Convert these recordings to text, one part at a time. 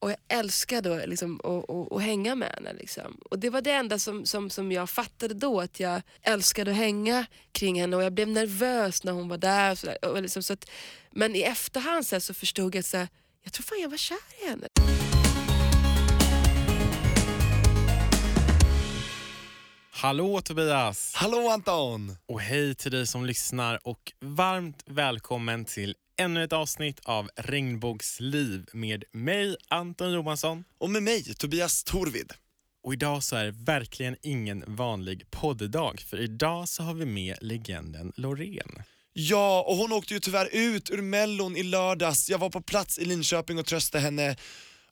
Och jag älskar då liksom att, att, att hänga med henne. Liksom. Och det var det enda som, som, som jag fattade då, att jag älskade att hänga kring henne och jag blev nervös när hon var där. Och så där. Och liksom, så att, men i efterhand så, här, så förstod jag att så här, jag tror fan jag var kär i henne. Hallå Tobias! Hallå Anton! Och hej till dig som lyssnar och varmt välkommen till ännu ett avsnitt av Regnbågsliv med mig Anton Johansson. Och med mig, Tobias Torvid. Och idag så är det verkligen ingen vanlig podddag för idag så har vi med legenden Loreen. Ja, och hon åkte ju tyvärr ut ur mellon i lördags. Jag var på plats i Linköping och tröstade henne.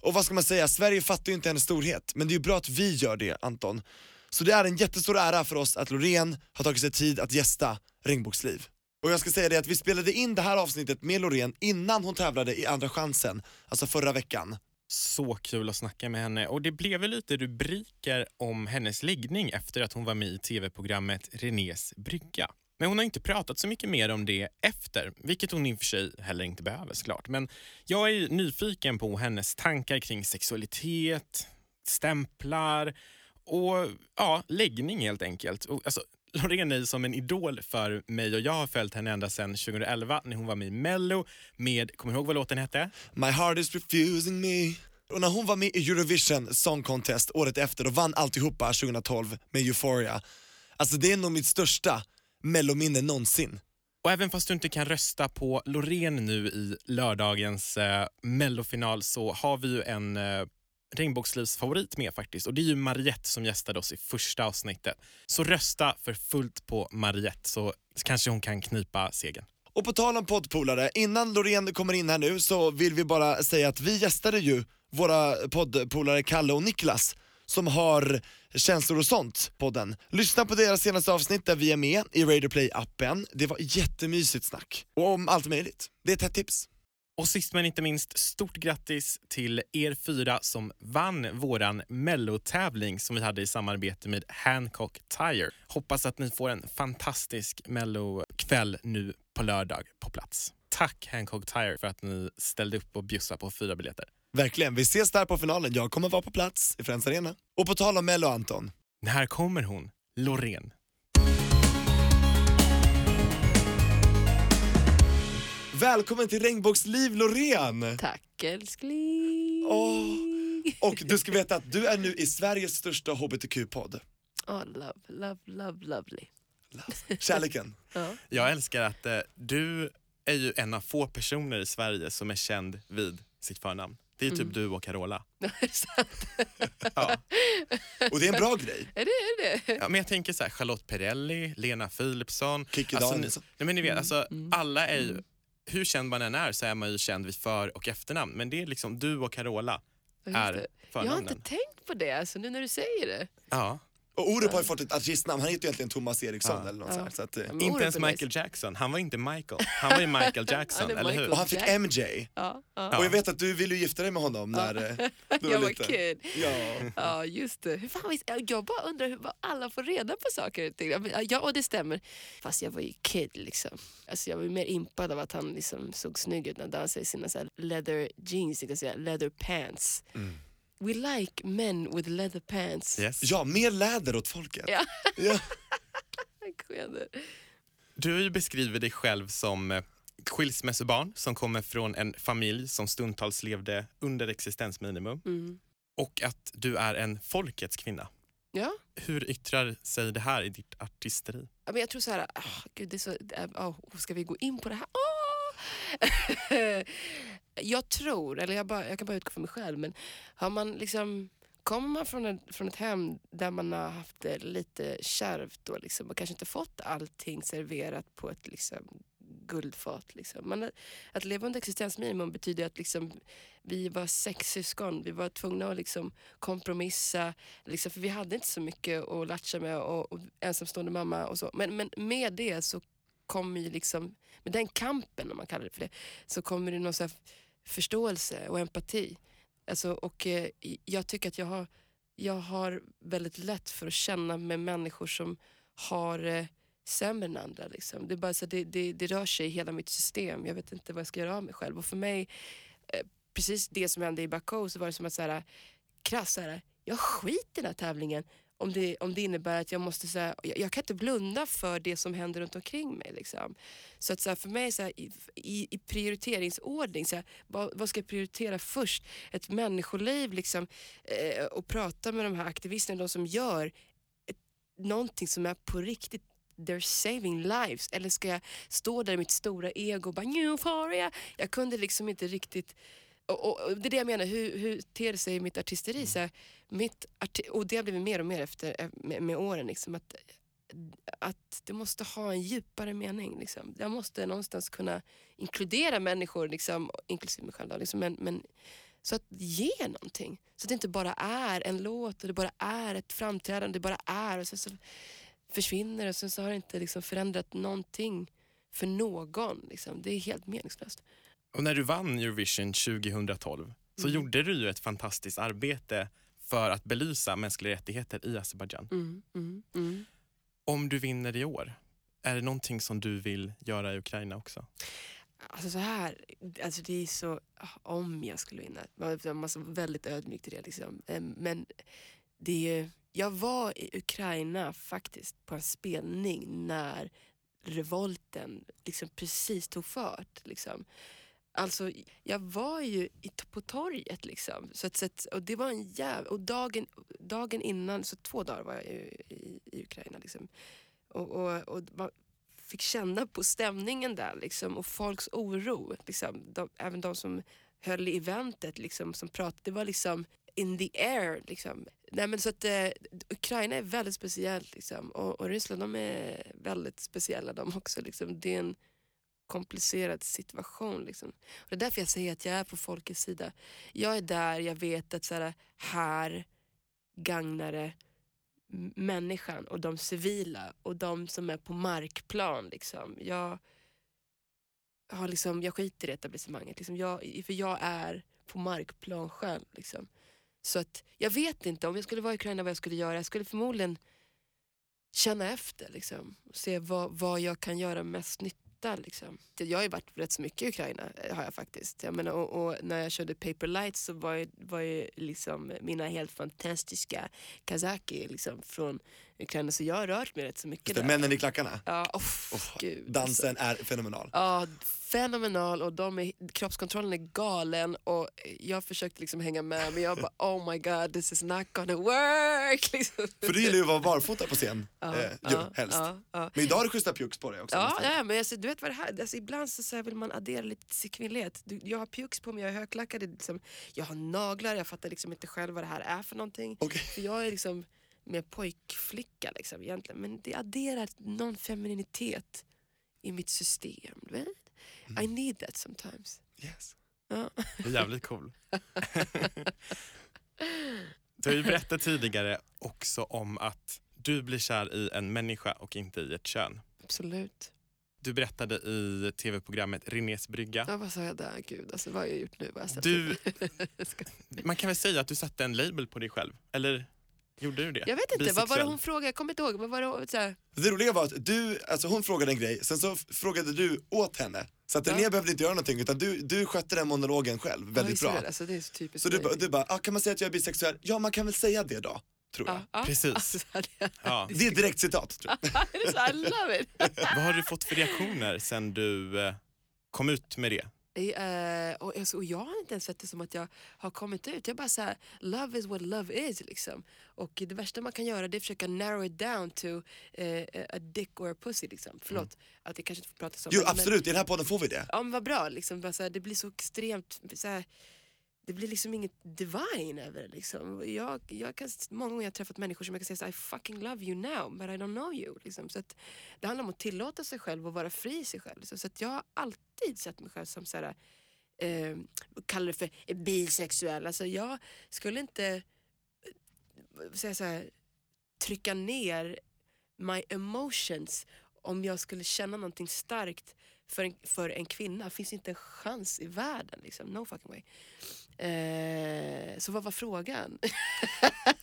Och vad ska man säga, Sverige fattar ju inte hennes storhet, men det är ju bra att vi gör det Anton. Så det är en jättestor ära för oss att Loreen har tagit sig tid att gästa Regnbågsliv. Och jag ska säga det att vi spelade in det här avsnittet med Loreen innan hon tävlade i Andra chansen, alltså förra veckan. Så kul att snacka med henne och det blev väl lite rubriker om hennes läggning efter att hon var med i tv-programmet Renés brygga. Men hon har inte pratat så mycket mer om det efter, vilket hon i och för sig heller inte behöver såklart. Men jag är nyfiken på hennes tankar kring sexualitet, stämplar och ja, läggning helt enkelt. Och, alltså, Loreen är som en idol för mig och jag har följt henne ända sedan 2011 när hon var med i Mello med, kommer du ihåg vad låten hette? My heart is refusing me. Och när hon var med i Eurovision Song Contest året efter och vann alltihopa 2012 med Euphoria. Alltså det är nog mitt största mellominne någonsin. Och även fast du inte kan rösta på Loreen nu i lördagens eh, mellofinal så har vi ju en eh, regnbågslivsfavorit med faktiskt och det är ju Mariette som gästade oss i första avsnittet. Så rösta för fullt på Mariette så kanske hon kan knipa segern. Och på tal om poddpolare, innan Loreen kommer in här nu så vill vi bara säga att vi gästade ju våra poddpolare Kalle och Niklas som har Känslor och sånt podden. Lyssna på deras senaste avsnitt där vi är med i Radio Play appen. Det var jättemysigt snack. Och om allt möjligt. Det är ett hett tips. Och sist men inte minst, stort grattis till er fyra som vann våran mellotävling som vi hade i samarbete med Hancock Tire. Hoppas att ni får en fantastisk mellokväll nu på lördag på plats. Tack Hancock Tire för att ni ställde upp och bjussade på fyra biljetter. Verkligen, vi ses där på finalen. Jag kommer vara på plats i Friends Arena. Och på tal om Mello Anton. När kommer hon? Loreen. Välkommen till Regnbågsliv Loreen! Tack älskling. Åh, Och du ska veta att du är nu i Sveriges största hbtq-podd. Oh, love, love, love, lovely. Kärleken. Ja. Jag älskar att eh, du är ju en av få personer i Sverige som är känd vid sitt förnamn. Det är typ du och Carola. Ja. Och det är en bra grej. Är det är det? Ja, men jag tänker så här, Charlotte Perrelli, Lena Philipsson. Kikki alltså, ni, Danielsson. nej, men ni vet, alltså, Mm. alla är ju, hur känd man än är så är man ju känd vid för och efternamn. Men det är liksom du och Carola är det. Jag har förnamnen. inte tänkt på det, alltså, nu när du säger det. Ja. Och Orup har ju fått ett artistnamn, han heter ju egentligen Thomas Eriksson Ja. eller något Ja. så här, så att, eh, Ja, men Inte ens. Michael Jackson, han var inte Michael. Han var ju Michael Jackson, eller hur? Michael. Och han fick Jack. MJ. Ja. Och jag vet att du ville gifta dig med honom när eh, du Jag var liten. kid. Ja. Ja, just det. Hur fan, jag bara undrar hur alla får reda på saker och ting. Ja, och det stämmer. Fast jag var ju kid liksom. Alltså, jag var ju mer impad av att han liksom såg snygg ut när han dansade i sina så här leather jeans, jag leather pants. Mm. We like men with leather pants. Yes. ja, mer läder åt folket. Ja. Ja. Du har ju beskrivit dig själv som eh, skilsmässobarn som kommer från en familj som stundtals levde under existensminimum Mm. och att du är en folkets kvinna. Ja. Hur yttrar sig det här i ditt artisteri? Ja, men jag tror så här, ah, gud, det är så, ah, ska vi gå in på det här? Ah! jag tror, eller jag, bara, jag kan bara utgå från mig själv, men har man liksom Kommer man från ett, från ett hem där man har haft det lite kärvt och, liksom, och kanske inte fått allting serverat på ett liksom, guldfat. Liksom. Man, att leva under existensminimum betyder att liksom, vi var sex syskon. Vi var tvungna att liksom, kompromissa. Liksom, för vi hade inte så mycket att latcha med och, och ensamstående mamma och så. Men, men med det så kommer ju liksom, med den kampen om man kallar det för det, så kommer det någon så här förståelse och empati. Alltså, och eh, jag tycker att jag har, jag har väldigt lätt för att känna med människor som har eh, sämre än andra. Liksom. Det, är bara så, det, det, det rör sig i hela mitt system. Jag vet inte vad jag ska göra av mig själv. Och för mig, eh, precis det som hände i Baku, så var det som att så här, krasst, så här, jag skiter i den här tävlingen om det, om det innebär att jag måste, så här, jag, jag kan inte blunda för det som händer runt omkring mig. Liksom. Så att så här, för mig, så här, i, i, i prioriteringsordning, så här, vad, vad ska jag prioritera först? Ett människoliv liksom, eh, och prata med de här aktivisterna, de som gör ett, någonting som är på riktigt They're saving lives. Eller ska jag stå där i mitt stora ego och bara euphoria? Jag kunde liksom inte riktigt och, och, det är det jag menar, hur, hur ter sig mitt artisteri? Så här, mitt arti och det har blivit mer och mer efter, eh, med, med åren. Liksom, att, att det måste ha en djupare mening. Liksom. Jag måste någonstans kunna inkludera människor, liksom, inklusive mig själv. Då, liksom, men, men, så att ge någonting. Så att det inte bara är en låt och det bara är ett framträdande, det bara är och sen så försvinner och sen så har det inte liksom förändrat någonting för någon. Liksom. Det är helt meningslöst. Och när du vann Eurovision 2012 så Mm. gjorde du ju ett fantastiskt arbete för att belysa mänskliga rättigheter i Azerbajdzjan. Mm, mm, mm. Om du vinner i år, är det någonting som du vill göra i Ukraina också? Alltså så här, alltså det är så, om jag skulle vinna, man måste vara väldigt ödmjuk till det. Liksom. Eh, Men det är, ju- jag var i Ukraina faktiskt på en spelning när revolten liksom precis tog fart. Liksom. Alltså, jag var ju på torget liksom. Så att, så att, och det var en jävla... Och dagen, dagen innan, så två dagar var jag i, i, i Ukraina. Liksom. Och, och, och man fick känna på stämningen där liksom, och folks oro. Liksom. De, även de som höll i eventet, liksom, som pratade. Det var liksom in the air. Liksom. Nej, men så att, eh, Ukraina är väldigt speciellt liksom. och, och Ryssland de är väldigt speciella de också. Liksom. Det är en komplicerad situation. Liksom. Och det är därför jag säger att jag är på folkets sida. Jag är där, jag vet att så här, här gagnar det människan och de civila och de som är på markplan. Liksom. Jag, har liksom, jag skiter i etablissemanget, liksom. jag, för jag är på markplan själv. Liksom. Så att jag vet inte, om jag skulle vara i Ukraina vad jag skulle göra. Jag skulle förmodligen känna efter liksom, och se vad, vad jag kan göra mest nytta. Liksom. Jag har ju varit rätt så mycket i Ukraina, eh, har jag faktiskt. Jag menar, och, och när jag körde Paper Lights så var ju, var ju liksom mina helt fantastiska kazaki liksom, från Ukraina. Så jag har rört mig rätt så mycket Just det, där. männen i klackarna. Ja, oh, Oh, gud. alltså. Dansen är fenomenal. Ja, fenomenal och de är, kroppskontrollen är galen och jag försökte liksom hänga med men jag bara oh my god this is not gonna work. Liksom. För du gillar ju att vara barfota på scen, Ja, eh, ja, helst. ja, ja. Men idag har du schyssta pjux på dig också. Ja, ja, men alltså, du vet vad det här, alltså, ibland så, så vill man addera lite till kvinnlighet. Jag har pjux på mig, jag är högklackad, det är liksom, jag har naglar, jag fattar liksom inte själv vad det här är för någonting. Okej. För jag är liksom mer pojkflicka liksom, egentligen. Men det adderar någon femininitet i mitt system. Vet? Mm. I need that sometimes. Yes. Ja. Är jävligt cool. Du har ju berättat tidigare också om att du blir kär i en människa och inte i ett kön. Absolut. Du berättade i tv-programmet Renés brygga. Ja, vad sa jag där? Gud, alltså, vad har jag gjort nu? Vad jag? Du, man kan väl säga att du satte en label på dig själv? Eller gjorde du det? jag vet inte, vad var det Bisexuell. hon frågade? Jag kommer inte ihåg. Vad var det, så här, Det roliga var att du, alltså hon frågade en grej, sen så frågade du åt henne. Så att Ja. René behövde inte göra någonting utan du, du skötte den monologen själv ja, väldigt är bra. Det, alltså, det är så typiskt Så du, ba- du bara, ah, kan man säga att jag är bisexuell? Ja man kan väl säga det då, tror jag. ja, ja. Precis. Alltså, det, Ja. Det är ett direkt citat. Tror jag. det är så, I love it. Vad har du fått för reaktioner sen du eh, kom ut med det? Eh, och, alltså, och jag har inte ens sett det som att jag har kommit ut. Jag bara såhär, love is what love is. Liksom. Och det värsta man kan göra det är att försöka narrow it down to eh, a dick or a pussy. Liksom. Förlåt att jag kanske inte får prata så. Jo men- absolut, i den här podden får vi det. Ja men vad bra, liksom, bara så här, det blir så extremt, så här, det blir liksom inget divine över det. Liksom. Jag, jag kan, många gånger har jag träffat människor som jag kan säga så I fucking love you now but I don't know you. Liksom. Så att, det handlar om att tillåta sig själv och vara fri i sig själv. Så, så att jag har alltid sett mig själv som så här, eh, kallar det för bisexuell. Alltså, jag skulle inte eh, säga så här, trycka ner my emotions om jag skulle känna någonting starkt för en, för en kvinna finns inte en chans i världen. Liksom. No fucking way. Eh, så vad var frågan?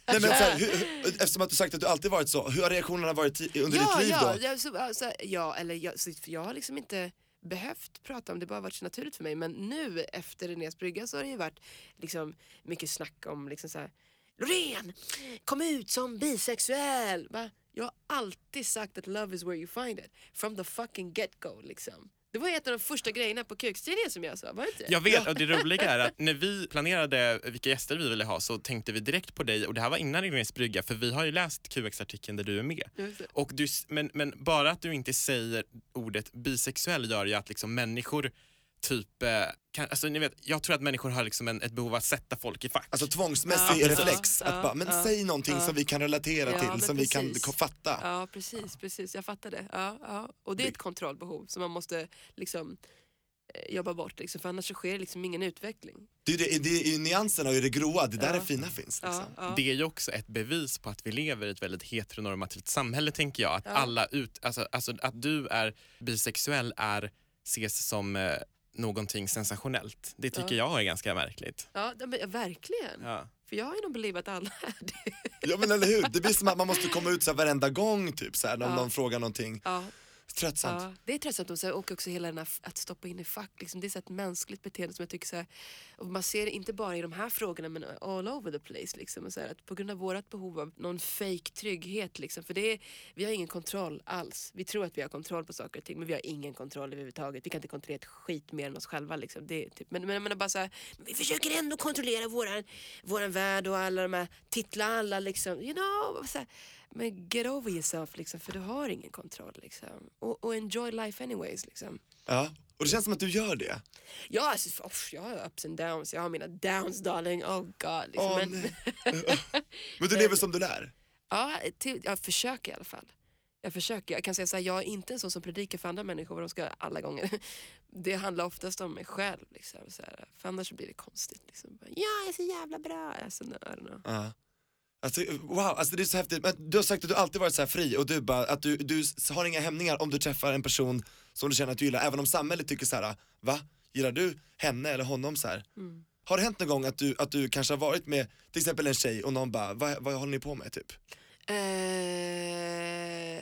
Nej, men här, hur, eftersom att du sagt att du alltid varit så, hur har reaktionerna varit under ja, ditt liv ja, då? ja, så, alltså, ja, eller jag, så, jag har liksom inte behövt prata om det, bara varit så naturligt för mig. Men nu efter Renés brygga så har det ju varit liksom, mycket snack om liksom så här, Loreen, kom ut som bisexuell! Va? Jag har alltid sagt att love is where you find it. From the fucking get go liksom. Det var ett av de första grejerna på kukstidningen som jag sa, var det inte? Jag vet och det roliga är att när vi planerade vilka gäster vi ville ha så tänkte vi direkt på dig och det här var innan Renés brygga för vi har ju läst QX-artikeln där du är med. Och du, men, men bara att du inte säger ordet bisexuell gör ju att liksom människor typ, eh, kan, alltså ni vet, jag tror att människor har liksom en, ett behov av att sätta folk i fack. Alltså tvångsmässig Ja, reflex, ja, att bara, men ja, säg någonting ja. som vi kan relatera Ja, till, som vi kan precis. fatta. Ja precis, precis. jag fattar det. Ja, ja. Och det är ett kontrollbehov som man måste liksom, eh, jobba bort, liksom, för annars så sker liksom ingen utveckling. Det är ju det, det är nyanserna och det gråa, det där Ja. är fina finns. Liksom. Ja, ja. Det är ju också ett bevis på att vi lever i ett väldigt heteronormativt samhälle tänker jag. Att Ja. alla ut, alltså, alltså att du är bisexuell är, ses som eh, någonting sensationellt. Det tycker jag är ganska märkligt. Ja, det- men, ja, verkligen. Ja. För jag har ju nog believe att alla är det. Ja men eller hur, det blir som att man måste komma ut så här varenda gång typ så här, om Ja. någon frågar någonting. Ja, Tröttsamt. ja. Det är tröttsamt och så här- och också hela den här att stoppa in i fack. Liksom, det är så ett mänskligt beteende som jag tycker så här, och man ser inte bara i de här frågorna men all over the place. Liksom, och så här, att på grund av vårt behov av någon fake trygghet. Liksom, för det är, vi har ingen kontroll alls. Vi tror att vi har kontroll på saker och ting men vi har ingen kontroll överhuvudtaget. Vi kan inte kontrollera ett skit mer än oss själva. Liksom. Det typ, men, men men bara så här, men vi försöker ändå kontrollera våran, våran värld och alla de här titlar, alla liksom, you know. Så här, men get over yourself liksom, för du har ingen kontroll. Liksom. Och, och enjoy life anyways. Liksom. Ja. Och det känns som att du gör det. Ja, alltså, uff, jag har ups and downs. Jag har mina downs darling. Oh god. Liksom. Åh, men. Men du lever som du lär. ja, till, jag försöker i alla fall. Jag försöker. Jag kan säga så här, jag är inte en sån som predikar för andra människor vad de ska alla gånger. Det handlar oftast om mig själv. Liksom, så här, för annars blir det konstigt. Liksom. Ja, jag är så jävla bra. Alltså, no, I don't know. Ja. Alltså, wow, alltså det är så häftigt. Men du har sagt att du alltid varit så här fri och du, bara, att du, du har inga hämningar om du träffar en person som du känner att du gillar, även om samhället tycker så här, va? Gillar du henne eller honom så här? Mm. Har det hänt någon gång att du, att du kanske har varit med till exempel en tjej och någon bara, vad, vad håller ni på med typ? Eh,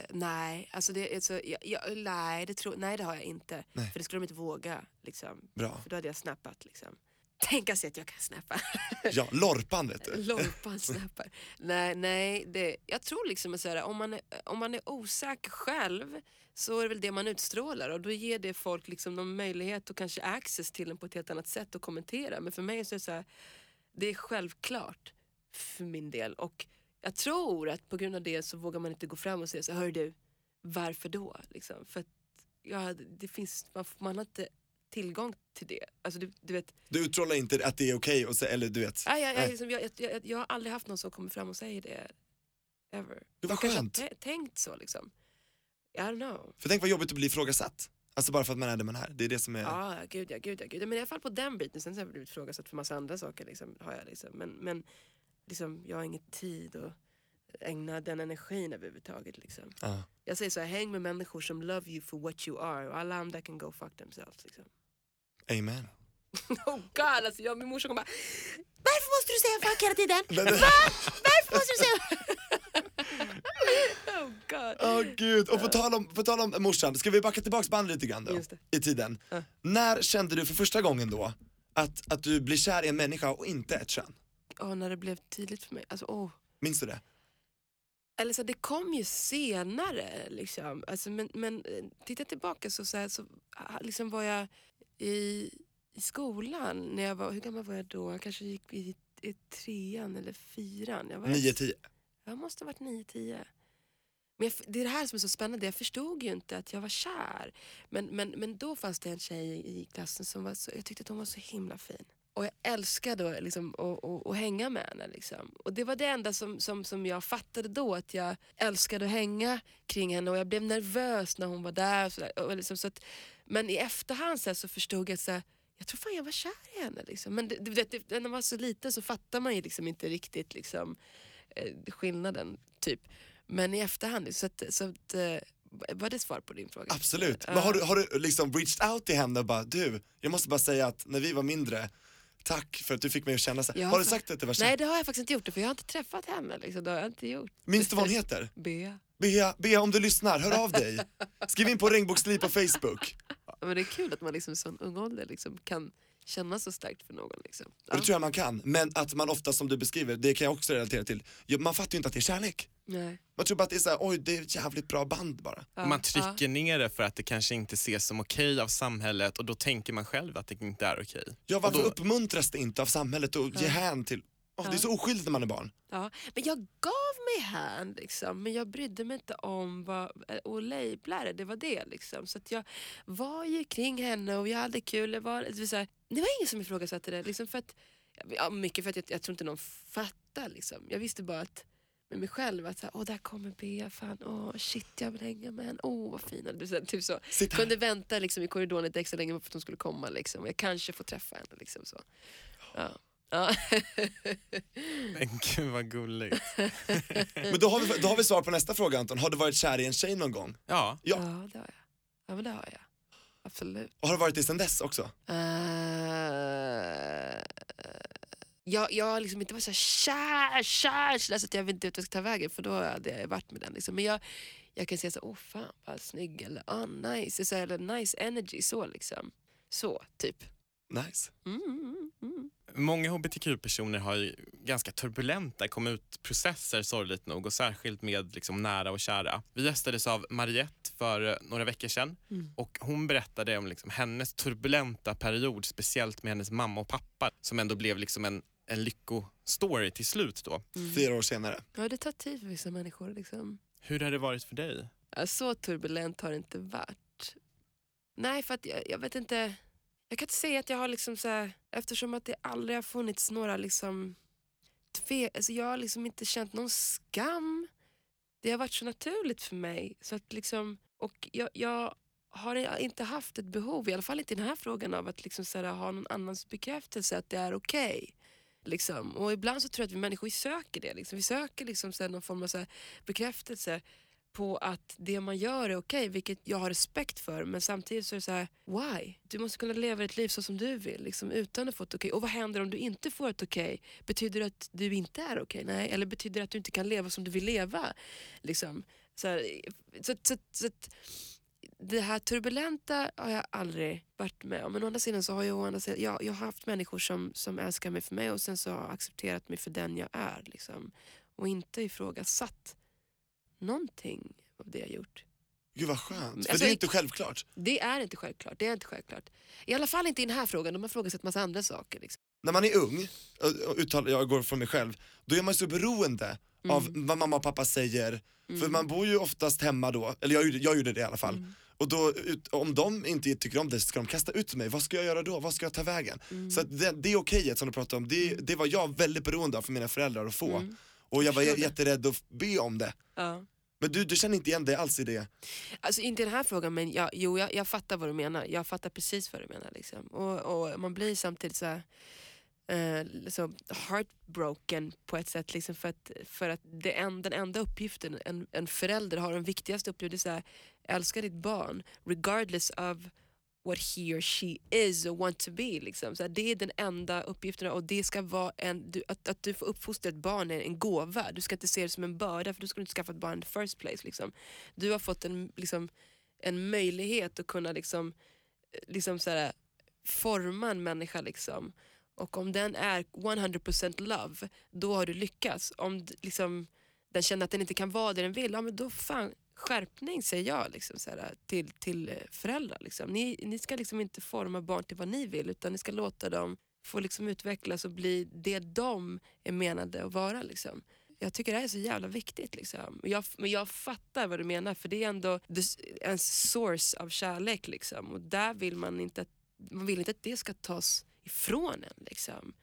nej, alltså det, alltså, jag, jag, nej, det tror, nej det har jag inte. Nej. För det skulle de inte våga. Liksom. Bra. För då hade jag snappat. Liksom. Tänka sig att jag kan snappa. Ja, lorpan vet du. Lorpan snappar. nej, nej det, jag tror liksom att så här, om, man är, om man är osäker själv så är det väl det man utstrålar och då ger det folk liksom någon möjlighet och kanske access till en på ett helt annat sätt att kommentera. Men för mig så är det så här, det är självklart för min del. Och jag tror att på grund av det så vågar man inte gå fram och säga så hör du, varför då? Liksom, för att ja, det finns, man, man har inte tillgång till det. Alltså, du, du vet, Du utstrålar inte att det är okej och så, eller du vet. Ja, jag, jag, Nej. liksom, jag, jag, jag, jag har aldrig haft någon som kommer fram och säger det. Ever. Det var Jag skönt. tä- tänkt så liksom. I don't know. För tänk vad jobbigt att bli ifrågasatt. Alltså bara för att man är det man är. Det är det som är... Ja, ja, gud ja, gud ja, gud. Men i alla fall på den biten. Sen så har jag blivit ifrågasatt för massa andra saker. Liksom, har jag liksom. Men, men liksom, jag har ingen tid att ägna den energin överhuvudtaget. Liksom. Ja. Jag säger så här, häng med människor som love you for what you are. Och alla andra kan go fuck themselves. Liksom. Amen. Oh god, alltså jag och min morsa kommer bara Varför måste du säga fuck hela tiden? Va? Varför måste du säga Oh god. Åh gud, och på tal, om, på tal om morsan, ska vi backa tillbaks bandet lite grann då? I tiden. Ja. När kände du för första gången då att, att du blir kär i en människa och inte ett kön? Åh, när det blev tydligt för mig. Alltså, åh. Minns du det? Eller så, det kom ju senare. Liksom. Alltså, men, men eh, jag tillbaka så, så, här, så ah, liksom var jag i, i skolan. När jag var, hur gammal var jag då? Jag kanske gick i, i trean eller fyran. Jag var 9-10? Jag måste ha varit 9-10. Men jag, det är det här som är så spännande. Jag förstod ju inte att jag var kär. Men, men, men då fanns det en tjej i klassen som var så, jag tyckte att hon var så himla fin. Och jag älskade liksom, att, att, att hänga med henne. Liksom. Och det var det enda som, som, som jag fattade då. Att jag älskade att hänga kring henne och jag blev nervös när hon var där. Och så där. Och liksom, så att, men i efterhand så, här, så förstod jag att så här, jag tror fan jag var kär i henne. Liksom. Men det, du vet, det, när man var så liten så fattar man ju liksom inte riktigt liksom, eh, skillnaden. typ. Men i efterhand, så att, så att, eh, Var det svar på din fråga? Absolut. Men har du, har du liksom reached out till henne och bara, du, jag måste bara säga att när vi var mindre, tack för att du fick mig att känna så. Jag Har du sagt att det var Nej kär? det har jag faktiskt inte gjort, för jag har inte träffat henne. Liksom. Det har jag inte gjort. Minns du vad hon heter? Bea. Bea, Bea om du lyssnar, hör av dig. Skriv in på regnbågsliv på Facebook. Men det är kul att man liksom i sån ung ålder liksom kan känna så starkt för någon. Liksom. Och det tror jag man kan, men att man ofta som du beskriver, det kan jag också relatera till, Ja, man fattar ju inte att det är kärlek. Nej. Man tror bara att det är såhär, oj det är ett jävligt bra band bara. Ja, Man ja. trycker ner det för att det kanske inte ses som okej av samhället och då tänker man själv att det inte är okej. Ja varför Och då- uppmuntras det inte av samhället att ge hän till, Åh, det är så oskyldigt när man är barn. Ja, men jag gav mig hän liksom, men jag brydde mig inte om vad, och labla det, var det liksom. Så jag var ju kring henne och jag hade kul. Det var, det var, här, det var ingen som ifrågasatte det. Liksom för att, ja, mycket för att jag, jag tror inte någon fattar. Liksom. Jag visste bara att med mig själv att så här, åh där kommer Bea, fan, åh shit jag vill hänga med henne, åh vad fin. Du, så här, typ så. Sitt här. Kunde vänta liksom, i korridoren lite extra länge för att hon skulle komma. Liksom. Jag kanske får träffa henne. Liksom, så. Ja. Ja. Men gud vad gulligt. Men då har, vi, då har vi svar på nästa fråga Anton, har du varit kär i en tjej någon gång? Ja, Ja. Ja, det har jag. Ja, men det har jag. Absolut. Och har du varit det sen dess också? Uh, jag, jag har liksom inte varit så här kär, kär, kär så att jag vet inte vart jag ska ta vägen för då hade jag varit med den. Liksom. Men jag, jag kan säga så åh fan vad snygg eller ah nice, så, eller nice energy så liksom. Så, typ. Nice. Mm, mm, mm. många hbtq-personer har ju ganska turbulenta kom ut-processer sorgligt nog och särskilt med liksom nära och kära. Vi gästades av Mariette för eh, några veckor sedan Mm. och hon berättade om liksom hennes turbulenta period, speciellt med hennes mamma och pappa som ändå blev liksom en, en lyckostory till slut då. Fyra år senare. Ja, det tar tid för vissa människor. Liksom. Hur har det varit för dig? Ja, så turbulent har det inte varit. Nej, för att jag, jag vet inte. Jag kan inte säga att jag har liksom så här, eftersom att det aldrig har funnits några liksom tve, alltså jag har liksom inte känt någon skam. Det har varit så naturligt för mig. Så att liksom, och jag, jag har inte haft ett behov, i alla fall inte i den här frågan, av att liksom så här, ha någon annans bekräftelse att det är okej. Liksom. Och ibland så tror jag att vi människor vi söker det. Liksom. Vi söker liksom så här, någon form av så här, bekräftelse på att det man gör är okej, vilket jag har respekt för. Men samtidigt så är det så här, why? Du måste kunna leva ditt liv så som du vill, liksom, utan att få ett okej. Och vad händer om du inte får ett okej? Betyder det att du inte är okej? Nej. Eller betyder det att du inte kan leva som du vill leva? Liksom. Så, här, så, så, så, det här turbulenta har jag aldrig varit med om. Men å andra sidan så har jag, å andra sidan, jag, jag har haft människor som, som älskar mig för mig och sen så har accepterat mig för den jag är. Liksom. Och inte ifrågasatt någonting av det jag gjort. Gud vad skönt, för Alltså, det är inte självklart. Det är inte självklart. Det är inte självklart. I alla fall inte i den här frågan. De har frågat ett massa andra saker. Liksom. När man är ung, och- och uttal, jag går från mig själv, då är man så beroende av Mm. vad mamma och pappa säger. För man bor ju oftast hemma då, eller jag, gjorde- jag gjorde det i alla fall. Mm. Och då, om de inte tycker om det så ska de kasta ut mig, vad ska jag göra då? Vad ska jag ta vägen? Mm. Så det, det okejet som du pratar om, det, det var jag väldigt beroende av för mina föräldrar att få. Mm. Och jag var jätterädd att be om det. Ja. Men du, du känner inte igen dig alls i det? Alltså inte i den här frågan men jag, jo, jag, jag fattar vad du menar. Jag fattar precis vad du menar. Liksom. Och, och man blir samtidigt så, här, eh, så heartbroken på ett sätt. Liksom, för att, för att det en, den enda uppgiften en, en förälder har, den viktigaste uppgiften, är så här, älska ditt barn regardless of what he or she is och want to be. Liksom. Så det är den enda uppgiften och det ska vara en, du, att, att du får uppfostra ett barn är en gåva. Du ska inte se det som en börda för då ska du inte skaffa ett barn in the first place. Liksom. Du har fått en, liksom, en möjlighet att kunna liksom, liksom så här, forma en människa. Liksom. Och om den är 100% love, då har du lyckats. Om liksom, den känner att den inte kan vara det den vill, ja, men då fan skärpning säger jag liksom, så här, till, till föräldrar. Liksom. Ni, ni ska liksom inte forma barn till vad ni vill utan ni ska låta dem få liksom utvecklas och bli det de är menade att vara. Liksom. Jag tycker det här är så jävla viktigt. Liksom. Jag, men jag fattar vad du menar för det är ändå en source av kärlek. Liksom. Och där vill man inte att, man vill inte att det ska tas ifrån en. Liksom.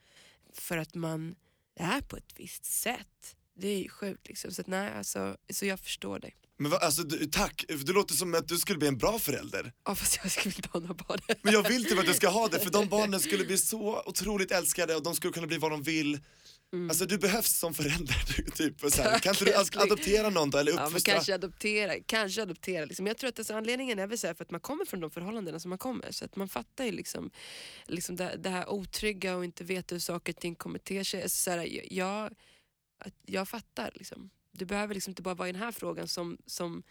För att man är på ett visst sätt. Det är ju sjukt. Liksom. Så, att, nej, alltså, så jag förstår dig. Men vad, alltså, du, tack, du låter som att du skulle bli en bra förälder. Ja, fast jag skulle inte ha några barn. Men jag vill typ att du ska ha det, för de barnen skulle bli så otroligt älskade och de skulle kunna bli vad de vill. Alltså du behövs som förälder. Typ, så här. Kan inte du adoptera någon då eller Ja, uppfostra? kanske adoptera. Kanske adoptera liksom. Jag tror att alltså, anledningen är väl så för att man kommer från de förhållandena som man kommer. Så att man fattar ju liksom, liksom det, det här otrygga och inte veta hur saker och ting kommer te sig. Alltså, så här, jag, jag fattar. Liksom. Du behöver liksom inte bara vara i den här frågan som, som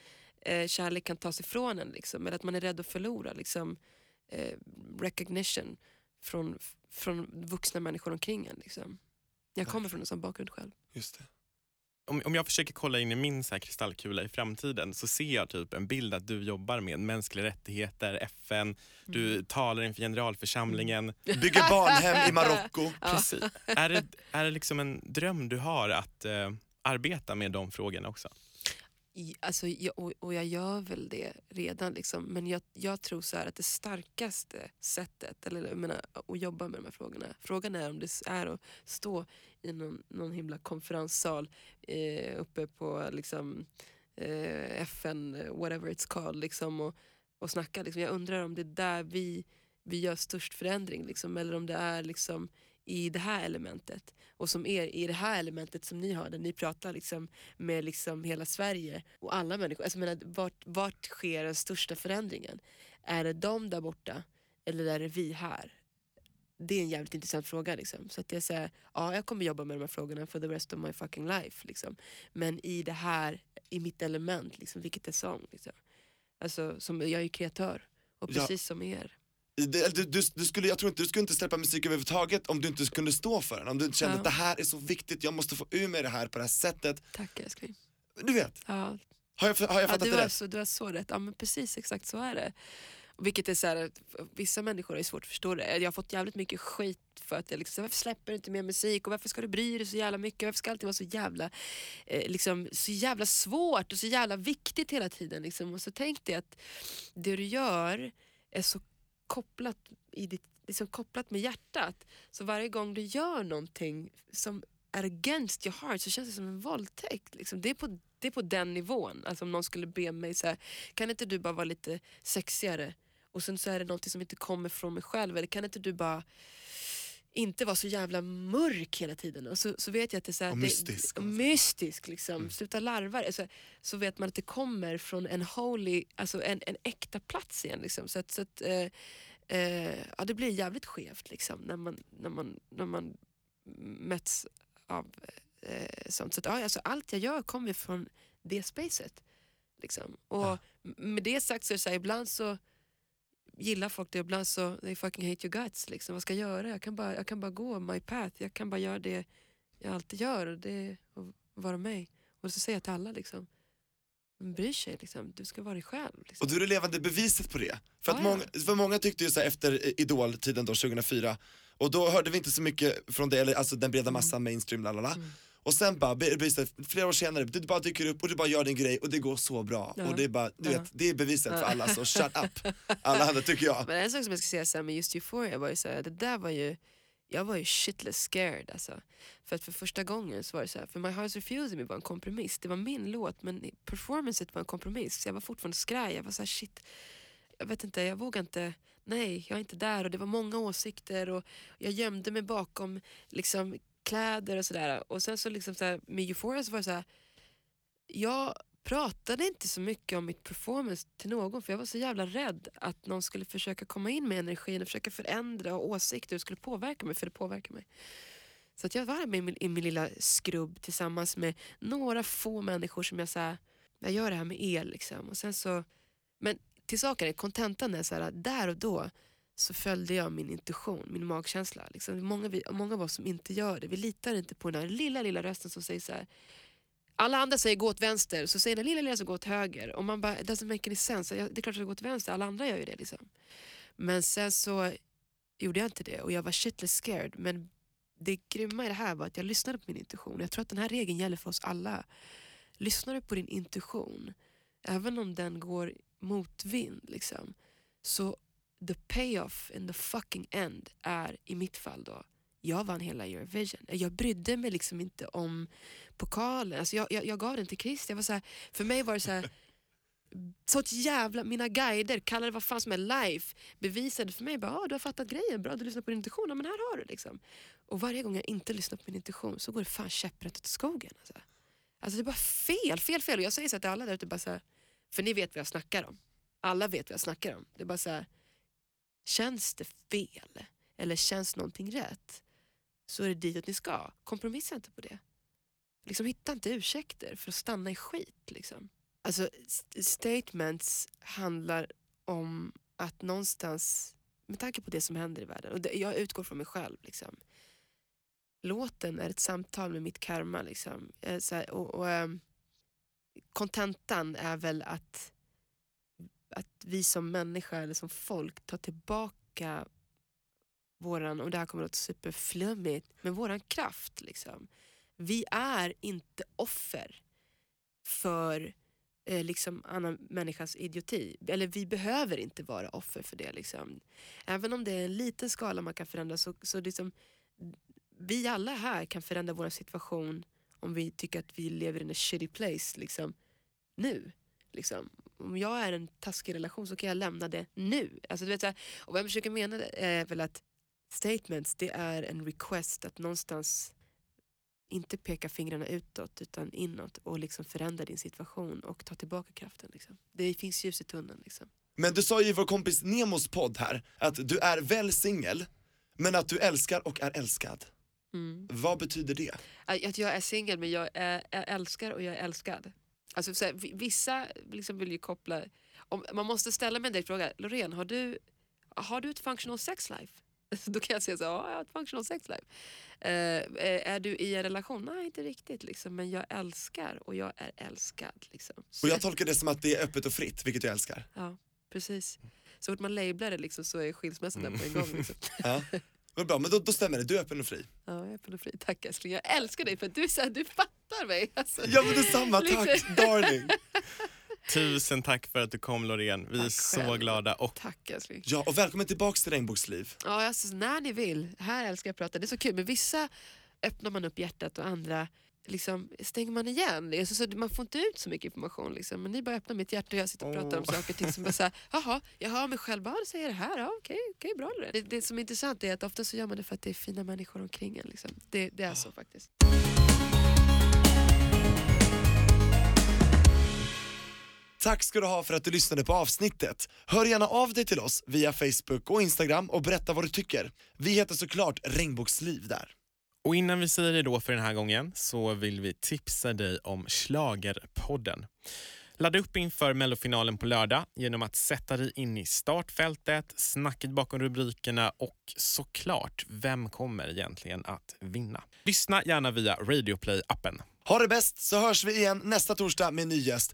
eh, kärlek kan tas ifrån en. Liksom, eller att man är rädd att förlora liksom, eh, recognition från, från vuxna människor omkring en. Liksom. Jag kommer från en sån bakgrund själv. Just det. Om, om jag försöker kolla in i min så kristallkula i framtiden så ser jag typ en bild att du jobbar med mänskliga rättigheter, FN, du Mm. talar inför generalförsamlingen. Bygger barnhem i Marocko. Precis. Är, det, är det liksom en dröm du har att eh, arbeta med de frågorna också? Alltså, jag, och, jag gör väl det redan, liksom. men jag, jag tror så här att det starkaste sättet eller, jag menar, att jobba med de här frågorna, frågan är om det är att stå i någon, någon himla konferenssal eh, uppe på liksom, eh, FN, whatever it's called, liksom, och, och snacka. Liksom. Jag undrar om det är där vi, vi gör störst förändring, liksom, eller om det är liksom, i det här elementet. Och som är i det här elementet som ni har, där ni pratar liksom, med liksom hela Sverige och alla människor. Alltså, menar, vart, vart sker den största förändringen? Är det de där borta eller är det vi här? Det är en jävligt intressant fråga. Liksom. Så att jag säger, ja jag kommer jobba med de här frågorna for the rest of my fucking life. Liksom. Men i det här, i mitt element, liksom, vilket är sång. Liksom. Alltså, som, jag är ju kreatör och Ja. precis som er. Det- Du, du, du skulle, jag tror inte, du skulle inte släppa musik överhuvudtaget om du inte kunde stå för den. Om du inte kände Ja. att det här är så viktigt, jag måste få ur mig det här på det här sättet. Tack älskling. Du vet, Ja, har jag, har jag Ja, fattat du, det har rätt? så, du har så rätt. Ja, men precis exakt så är det. Vilket är så här, vissa människor är svårt att förstå det. Jag har fått jävligt mycket skit för att jag liksom, varför släpper du inte mer musik och varför ska du bry dig så jävla mycket? Varför ska allting vara så jävla, eh, liksom, så jävla svårt och så jävla viktigt hela tiden? Liksom. Och så tänkte jag att det du gör är så kopplat, i ditt, liksom kopplat med hjärtat. Så varje gång du gör någonting som är against your heart så känns det som en våldtäkt. Liksom. Det, är på, det är på den nivån. Alltså om någon skulle be mig så här, kan inte du bara vara lite sexigare? Och sen så är det någonting som inte kommer från mig själv. Eller kan inte du bara inte vara så jävla mörk hela tiden? Och så, så vet jag att det är så här, Och det- mystisk. mystisk liksom. Sluta larva alltså, Så vet man att det kommer från en holy, alltså en, en äkta plats igen. Liksom. Så att, så att eh, eh, ja, det blir jävligt skevt liksom, när, man, när, man, när man möts av eh, sånt. Så att, ja, alltså, allt jag gör kommer från det spacet. Liksom. Och Ja. med det sagt så är det så här, ibland så gillar folk det, ibland så they fucking hate your guts. Liksom. Vad ska jag göra? Jag kan, bara, jag kan bara gå my path. Jag kan bara göra det jag alltid gör. Och det att vara mig. Och så säger jag till alla liksom, men bryr sig, liksom. du ska vara dig själv. Liksom. Och du är det levande beviset på det. För, att ja. många, för många tyckte ju så efter Idol-tiden då 2004, och då hörde vi inte så mycket från det, eller alltså den breda massan, mainstream, lalala. Mm. Och sen bara, beviset, flera år senare, du bara dyker upp och du bara gör din grej och det går så bra. Ja. Och det är bara, du Ja. vet, det är beviset för alla, så shut up. Alla andra tycker jag. Men en sak som jag ska säga så här med just Euphoria var ju så här, det där var ju, jag var ju shitless scared alltså. För att för första gången så var det så här, för My Heart's Refusing Me var en kompromiss. Det var min låt men performancet var en kompromiss. Jag var fortfarande skraj, jag var så här shit, jag vet inte, jag vågar inte, nej jag är inte där och det var många åsikter och jag gömde mig bakom liksom kläder och sådär. Och sen så liksom så här, med Euphoria så var det så här, jag pratade inte så mycket om mitt performance till någon för jag var så jävla rädd att någon skulle försöka komma in med energin och försöka förändra och åsikter och skulle påverka mig för det påverkar mig. Så att jag var med i min, i min lilla skrubb tillsammans med några få människor som jag sa, jag gör det här med er liksom. Och sen så, men till saken är, kontentan är så här, där och då så följde jag min intuition, min magkänsla. Liksom, många, vi, många av oss som inte gör det, vi litar inte på den här lilla, lilla rösten som säger så här. Alla andra säger gå åt vänster, så säger den lilla, lilla som går åt höger. Och man bara, it doesn't make any sense. Det är klart att jag ska gå åt vänster, alla andra gör ju det. Liksom. Men sen så gjorde jag inte det och jag var shitless scared. Men det grymma i det här var att jag lyssnade på min intuition. Jag tror att den här regeln gäller för oss alla. Lyssnar du på din intuition, även om den går motvind, liksom, så the payoff in the fucking end är i mitt fall då, jag vann hela Eurovision. Jag brydde mig liksom inte om pokalen. Alltså jag, jag, jag gav den till Chris. Jag var så här, för mig var det så här, ett jävla, mina guider, kalla det vad fan som är life, bevisade för mig bara, ah, du har fattat grejen, bra du lyssnar på din intuition, ja, men här har du liksom. Och varje gång jag inte lyssnar på min intuition så går det fan käpprätt åt skogen. Alltså. alltså det är bara fel, fel, fel. Och jag säger så här till alla där ute, bara så här, för ni vet vad jag snackar om. Alla vet vad jag snackar om. Det är bara så här, känns det fel eller känns någonting rätt så är det ditåt ni ska. Kompromissa inte på det. Liksom, hitta inte ursäkter för att stanna i skit. Liksom. Alltså, st- statements handlar om att någonstans, med tanke på det som händer i världen, och det, jag utgår från mig själv. Liksom. Låten är ett samtal med mitt karma. Liksom. Eh, så här, och, och, ehm, kontentan är väl att, att vi som människa eller som folk tar tillbaka våran, och det här kommer att låta superflummigt, men våran kraft. Liksom. Vi är inte offer för eh, liksom annan människas idioti. Eller vi behöver inte vara offer för det. Liksom. Även om det är en liten skala man kan förändra så, så liksom, vi alla här kan förändra vår situation om vi tycker att vi lever in a shitty place liksom, nu. Liksom. Om jag är en taskig relation så kan jag lämna det nu. Alltså, du vet, så här, och vad jag försöker mena är väl att statements det är en request att någonstans inte peka fingrarna utåt utan inåt och liksom förändra din situation och ta tillbaka kraften. Liksom. Det finns ljus i tunneln. Liksom. Men du sa ju i vår kompis Nemos podd här att du är väl singel, men att du älskar och är älskad. Mm. Vad betyder det? Att jag är singel men jag, är, jag älskar och jag är älskad. Alltså, så här, vi- vissa liksom vill ju koppla... Om, man måste ställa mig en fråga. Loreen, har du, har du ett functional sex life? Då kan jag säga så ja, jag har ett functional sex life. Eh, är du i en relation? Nej, inte riktigt. Liksom, men jag älskar och jag är älskad. Liksom. Och jag tolkar det som att det är öppet och fritt, vilket jag älskar. Ja, precis. Så fort man lablar det liksom, så är skilsmässan där på en gång. Liksom. Ja. Vad bra, men då, då stämmer det, du är öppen och fri. Ja, jag är öppen och fri. Tack älskling. Jag älskar dig för att du, så här, du fattar mig. Alltså. Ja men detsamma, Liksom. tack darling. Tusen tack för att du kom Loreen. Vi är Tack så själv. glada. Och Tack älskling. Ja, och välkommen tillbaks till Regnbågsliv. Ja, alltså, när ni vill. Här älskar jag att prata. Det är så kul. Men vissa öppnar man upp hjärtat och andra liksom, stänger man igen. Alltså, så man får inte ut så mycket information. Liksom. Men ni bara öppnar mitt hjärta och jag sitter och pratar om saker och ting som bara såhär, jaha, jag hör mig själv, bara säger det här, ja, okej, okej, bra. Loreen." Det, det som är intressant är att ofta så gör man det för att det är fina människor omkring en. Liksom. Det, det är så faktiskt. Tack ska du ha för att du lyssnade på avsnittet. Hör gärna av dig till oss via Facebook och Instagram och berätta vad du tycker. Vi heter såklart Regnbågsliv där. Och innan vi säger det då för den här gången så vill vi tipsa dig om Schlagerpodden. Ladda upp inför mellofinalen på lördag genom att sätta dig in i startfältet, snacket bakom rubrikerna och såklart, vem kommer egentligen att vinna? Lyssna gärna via Radioplay-appen. Ha det bäst så hörs vi igen nästa torsdag med en ny gäst.